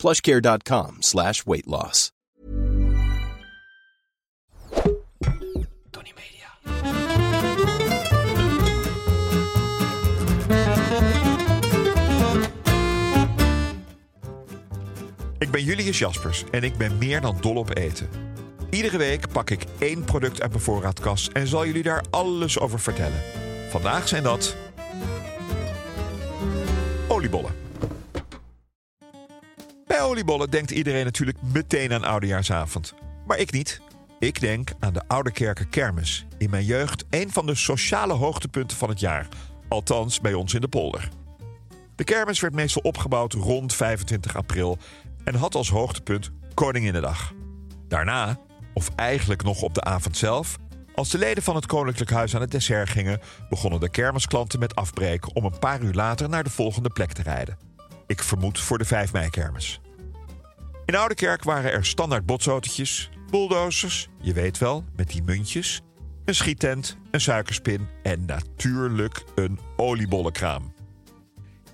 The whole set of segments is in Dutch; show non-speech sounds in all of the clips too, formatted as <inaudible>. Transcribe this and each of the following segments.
plushcare.com slash weight loss. Tony Media. Ik ben Julius Jaspers en ik ben meer dan dol op eten. Iedere week pak ik één product uit mijn voorraadkast en zal jullie daar alles over vertellen. Vandaag zijn dat. oliebollen. Bij oliebollen denkt iedereen natuurlijk meteen aan oudejaarsavond. Maar ik niet. Ik denk aan de Oude Kerken Kermis. In mijn jeugd een van de sociale hoogtepunten van het jaar. Althans bij ons in de polder. De kermis werd meestal opgebouwd rond 25 april en had als hoogtepunt Koninginnedag. Daarna, of eigenlijk nog op de avond zelf, als de leden van het Koninklijk Huis aan het dessert gingen, begonnen de kermisklanten met afbreken om een paar uur later naar de volgende plek te rijden. Ik vermoed voor de 5 mei-kermis. In Oudekerk waren er standaard botsautootjes, bulldozers, je weet wel, met die muntjes, een schiettent, een suikerspin en natuurlijk een oliebollenkraam.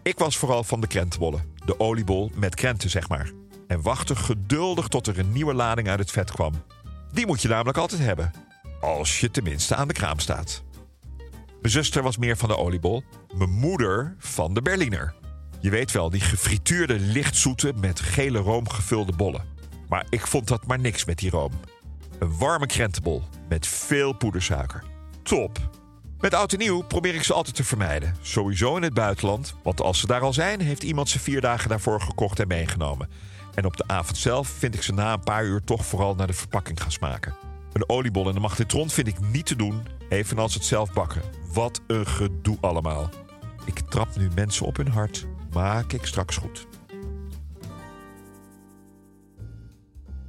Ik was vooral van de krentenbollen, de oliebol met krenten zeg maar. En wachtte geduldig tot er een nieuwe lading uit het vet kwam. Die moet je namelijk altijd hebben. Als je tenminste aan de kraam staat. Mijn zuster was meer van de oliebol. Mijn moeder van de Berliner. Je weet wel, die gefrituurde lichtzoete met gele room gevulde bollen. Maar ik vond dat maar niks met die room. Een warme krentenbol met veel poedersuiker. Top! Met oud en nieuw probeer ik ze altijd te vermijden. Sowieso in het buitenland, want als ze daar al zijn, heeft iemand ze vier dagen daarvoor gekocht en meegenomen. En op de avond zelf vind ik ze na een paar uur toch vooral naar de verpakking gaan smaken. Een oliebol in de magnetron vind ik niet te doen, evenals het zelf bakken. Wat een gedoe allemaal. Ik trap nu mensen op hun hart, maak ik straks goed.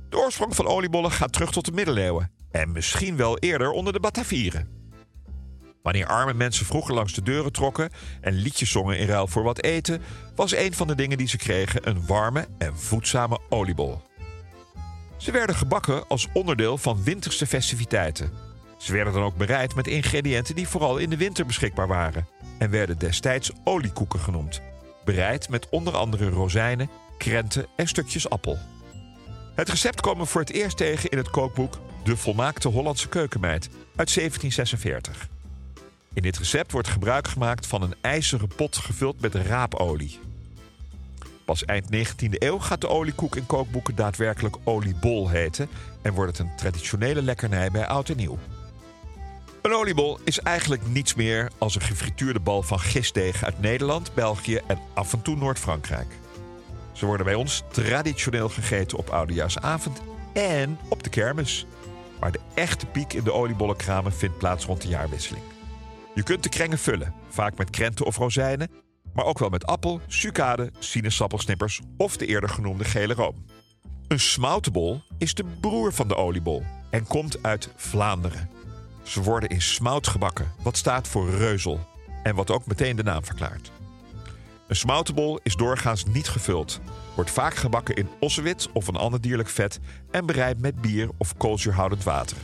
De oorsprong van oliebollen gaat terug tot de middeleeuwen. En misschien wel eerder onder de Batavieren. Wanneer arme mensen vroeger langs de deuren trokken en liedjes zongen in ruil voor wat eten, was een van de dingen die ze kregen een warme en voedzame oliebol. Ze werden gebakken als onderdeel van winterse festiviteiten. Ze werden dan ook bereid met ingrediënten die vooral in de winter beschikbaar waren en werden destijds oliekoeken genoemd. Bereid met onder andere rozijnen, krenten en stukjes appel. Het recept kwam we voor het eerst tegen in het kookboek De Volmaakte Hollandse Keukenmeid uit 1746. In dit recept wordt gebruik gemaakt van een ijzeren pot gevuld met raapolie. Pas eind 19e eeuw gaat de oliekoek in kookboeken daadwerkelijk oliebol heten en wordt het een traditionele lekkernij bij oud en nieuw. Een oliebol is eigenlijk niets meer als een gefrituurde bal van gistdeeg uit Nederland, België en af en toe Noord-Frankrijk. Ze worden bij ons traditioneel gegeten op oudejaarsavond en op de kermis. Maar de echte piek in de oliebollenkramen vindt plaats rond de jaarwisseling. Je kunt de krengen vullen, vaak met krenten of rozijnen, maar ook wel met appel, sucade, sinaasappelsnippers of de eerder genoemde gele room. Een smoutenbol is de broer van de oliebol en komt uit Vlaanderen. Ze worden in smout gebakken, wat staat voor reuzel en wat ook meteen de naam verklaart. Een smoutenbol is doorgaans niet gevuld, wordt vaak gebakken in ossewit of een ander dierlijk vet en bereid met bier of koolzuurhoudend water.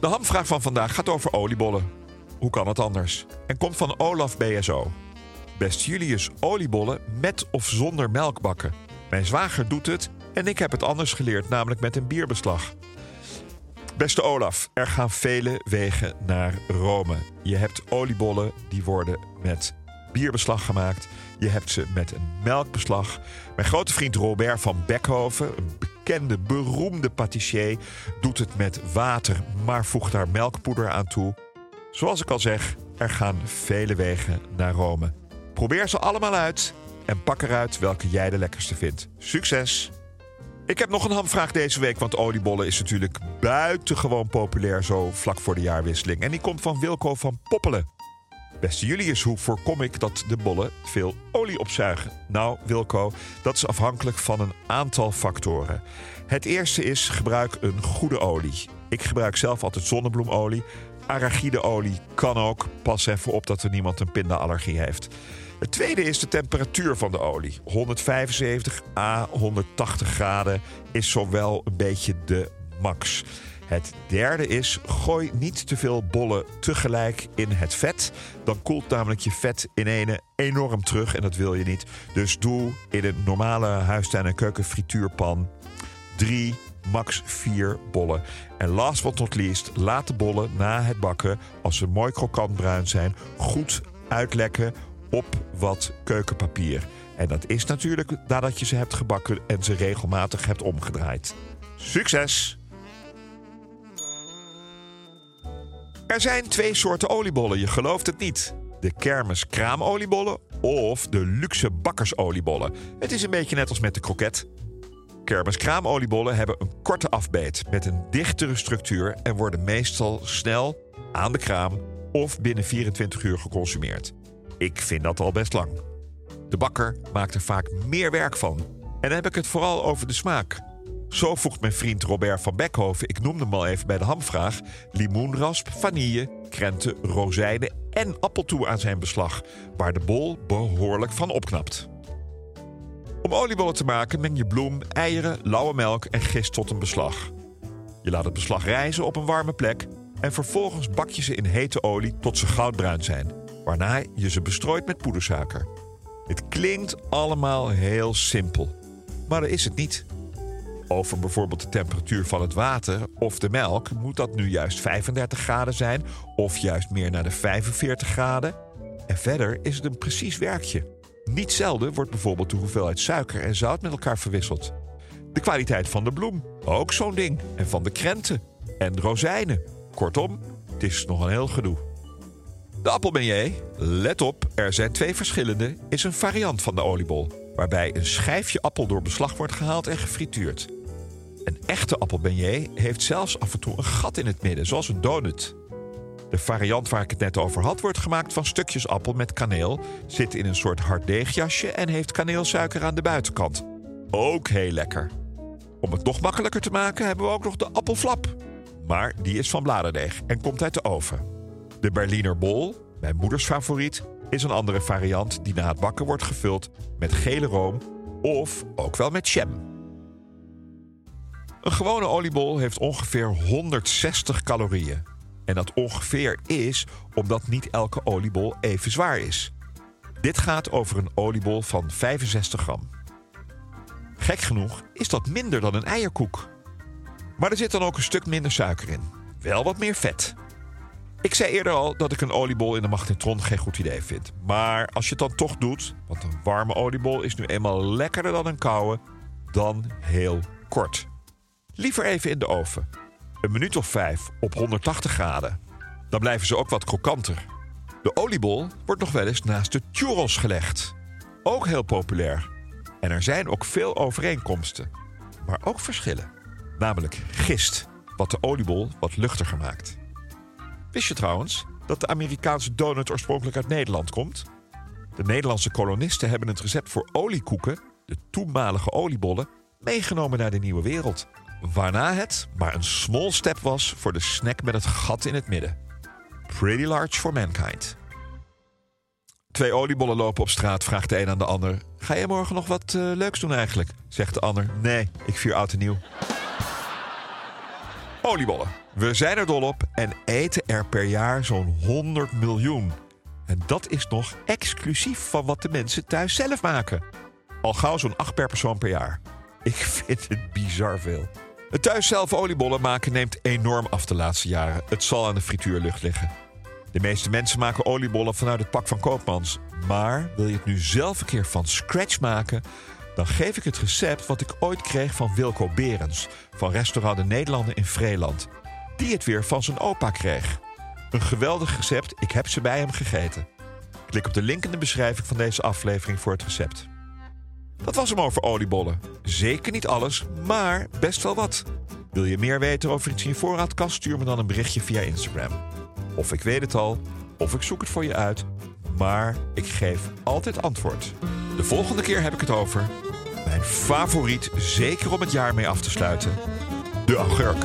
De hamvraag van vandaag gaat over oliebollen. Hoe kan het anders? En komt van Olaf BSO. Best Julius oliebollen met of zonder melk bakken. Mijn zwager doet het en ik heb het anders geleerd, namelijk met een bierbeslag. Beste Olaf, er gaan vele wegen naar Rome. Je hebt oliebollen die worden met bierbeslag gemaakt. Je hebt ze met een melkbeslag. Mijn grote vriend Robert van Beckhoven, een bekende, beroemde patissier, doet het met water, maar voegt daar melkpoeder aan toe. Zoals ik al zeg, er gaan vele wegen naar Rome. Probeer ze allemaal uit en pak eruit welke jij de lekkerste vindt. Succes! Ik heb nog een hamvraag deze week, want oliebollen is natuurlijk buitengewoon populair zo vlak voor de jaarwisseling. En die komt van Wilco van Poppelen. Beste Julius, hoe voorkom ik dat de bollen veel olie opzuigen? Nou, Wilco, dat is afhankelijk van een aantal factoren. Het eerste is gebruik een goede olie. Ik gebruik zelf altijd zonnebloemolie. Arachideolie kan ook. Pas even op dat er niemand een pindaallergie heeft. Het tweede is de temperatuur van de olie. 175 à 180 graden is zowel een beetje de max. Het derde is, gooi niet te veel bollen tegelijk in het vet. Dan koelt namelijk je vet in ene enorm terug en dat wil je niet. Dus doe in een normale huistuin- en keukenfrituurpan drie, max vier bollen. En last but not least, laat de bollen na het bakken, als ze mooi krokant bruin zijn, goed uitlekken op wat keukenpapier. En dat is natuurlijk nadat je ze hebt gebakken en ze regelmatig hebt omgedraaid. Succes! Er zijn twee soorten oliebollen, je gelooft het niet. De kermis kraamoliebollen of de luxe bakkersoliebollen. Het is een beetje net als met de kroket. Kermis kraamoliebollen hebben een korte afbeet met een dichtere structuur en worden meestal snel aan de kraam of binnen 24 uur geconsumeerd. Ik vind dat al best lang. De bakker maakt er vaak meer werk van. En dan heb ik het vooral over de smaak. Zo voegt mijn vriend Robert van Beckhoven, ik noemde hem al even bij de hamvraag, limoenrasp, vanille, krenten, rozijnen en appel toe aan zijn beslag, waar de bol behoorlijk van opknapt. Om oliebollen te maken meng je bloem, eieren, lauwe melk en gist tot een beslag. Je laat het beslag rijzen op een warme plek en vervolgens bak je ze in hete olie tot ze goudbruin zijn, waarna je ze bestrooit met poedersuiker. Het klinkt allemaal heel simpel, maar dat is het niet. Over bijvoorbeeld de temperatuur van het water of de melk moet dat nu juist 35 graden zijn of juist meer naar de 45 graden. En verder is het een precies werkje. Niet zelden wordt bijvoorbeeld de hoeveelheid suiker en zout met elkaar verwisseld. De kwaliteit van de bloem, ook zo'n ding. En van de krenten en rozijnen. Kortom, het is nog een heel gedoe. De appelbeignet, let op, er zijn twee verschillende, is een variant van de oliebol. Waarbij een schijfje appel door beslag wordt gehaald en gefrituurd. Een echte appelbeignet heeft zelfs af en toe een gat in het midden, zoals een donut. De variant waar ik het net over had, wordt gemaakt van stukjes appel met kaneel, zit in een soort hard deegjasje en heeft kaneelsuiker aan de buitenkant. Ook heel lekker. Om het nog makkelijker te maken hebben we ook nog de appelflap. Maar die is van bladerdeeg en komt uit de oven. De Berliner Bol, mijn moeders favoriet, is een andere variant die na het bakken wordt gevuld met gele room of ook wel met jam. Een gewone oliebol heeft ongeveer 160 calorieën. En dat ongeveer is omdat niet elke oliebol even zwaar is. Dit gaat over een oliebol van 65 gram. Gek genoeg is dat minder dan een eierkoek. Maar er zit dan ook een stuk minder suiker in. Wel wat meer vet. Ik zei eerder al dat ik een oliebol in de magnetron geen goed idee vind. Maar als je het dan toch doet, want een warme oliebol is nu eenmaal lekkerder dan een koude, dan heel kort. Liever even in de oven. Een minuut of vijf op 180 graden. Dan blijven ze ook wat krokanter. De oliebol wordt nog wel eens naast de churros gelegd. Ook heel populair. En er zijn ook veel overeenkomsten. Maar ook verschillen. Namelijk gist, wat de oliebol wat luchtiger maakt. Wist je trouwens dat de Amerikaanse donut oorspronkelijk uit Nederland komt? De Nederlandse kolonisten hebben het recept voor oliekoeken, de toenmalige oliebollen, meegenomen naar de nieuwe wereld. Waarna het maar een small step was voor de snack met het gat in het midden. Pretty large for mankind. Twee oliebollen lopen op straat, vraagt de een aan de ander. Ga je morgen nog wat uh, leuks doen eigenlijk? Zegt de ander. Nee, ik vier oud en nieuw. Oliebollen. We zijn er dol op en eten er per jaar zo'n 100 miljoen. En dat is nog exclusief van wat de mensen thuis zelf maken. Al gauw zo'n 8 per persoon per jaar. Ik <laughs> vind het bizar veel. Het thuis zelf oliebollen maken neemt enorm af de laatste jaren. Het zal aan de frituurlucht liggen. De meeste mensen maken oliebollen vanuit het pak van Koopmans. Maar wil je het nu zelf een keer van scratch maken... dan geef ik het recept wat ik ooit kreeg van Wilco Berens... van restaurant De Nederlanden in Vreeland. Die het weer van zijn opa kreeg. Een geweldig recept, ik heb ze bij hem gegeten. Klik op de link in de beschrijving van deze aflevering voor het recept. Dat was hem over oliebollen. Zeker niet alles, maar best wel wat. Wil je meer weten over iets in je voorraadkast? Stuur me dan een berichtje via Instagram. Of ik weet het al, of ik zoek het voor je uit. Maar ik geef altijd antwoord. De volgende keer heb ik het over mijn favoriet, zeker om het jaar mee af te sluiten. De augurk.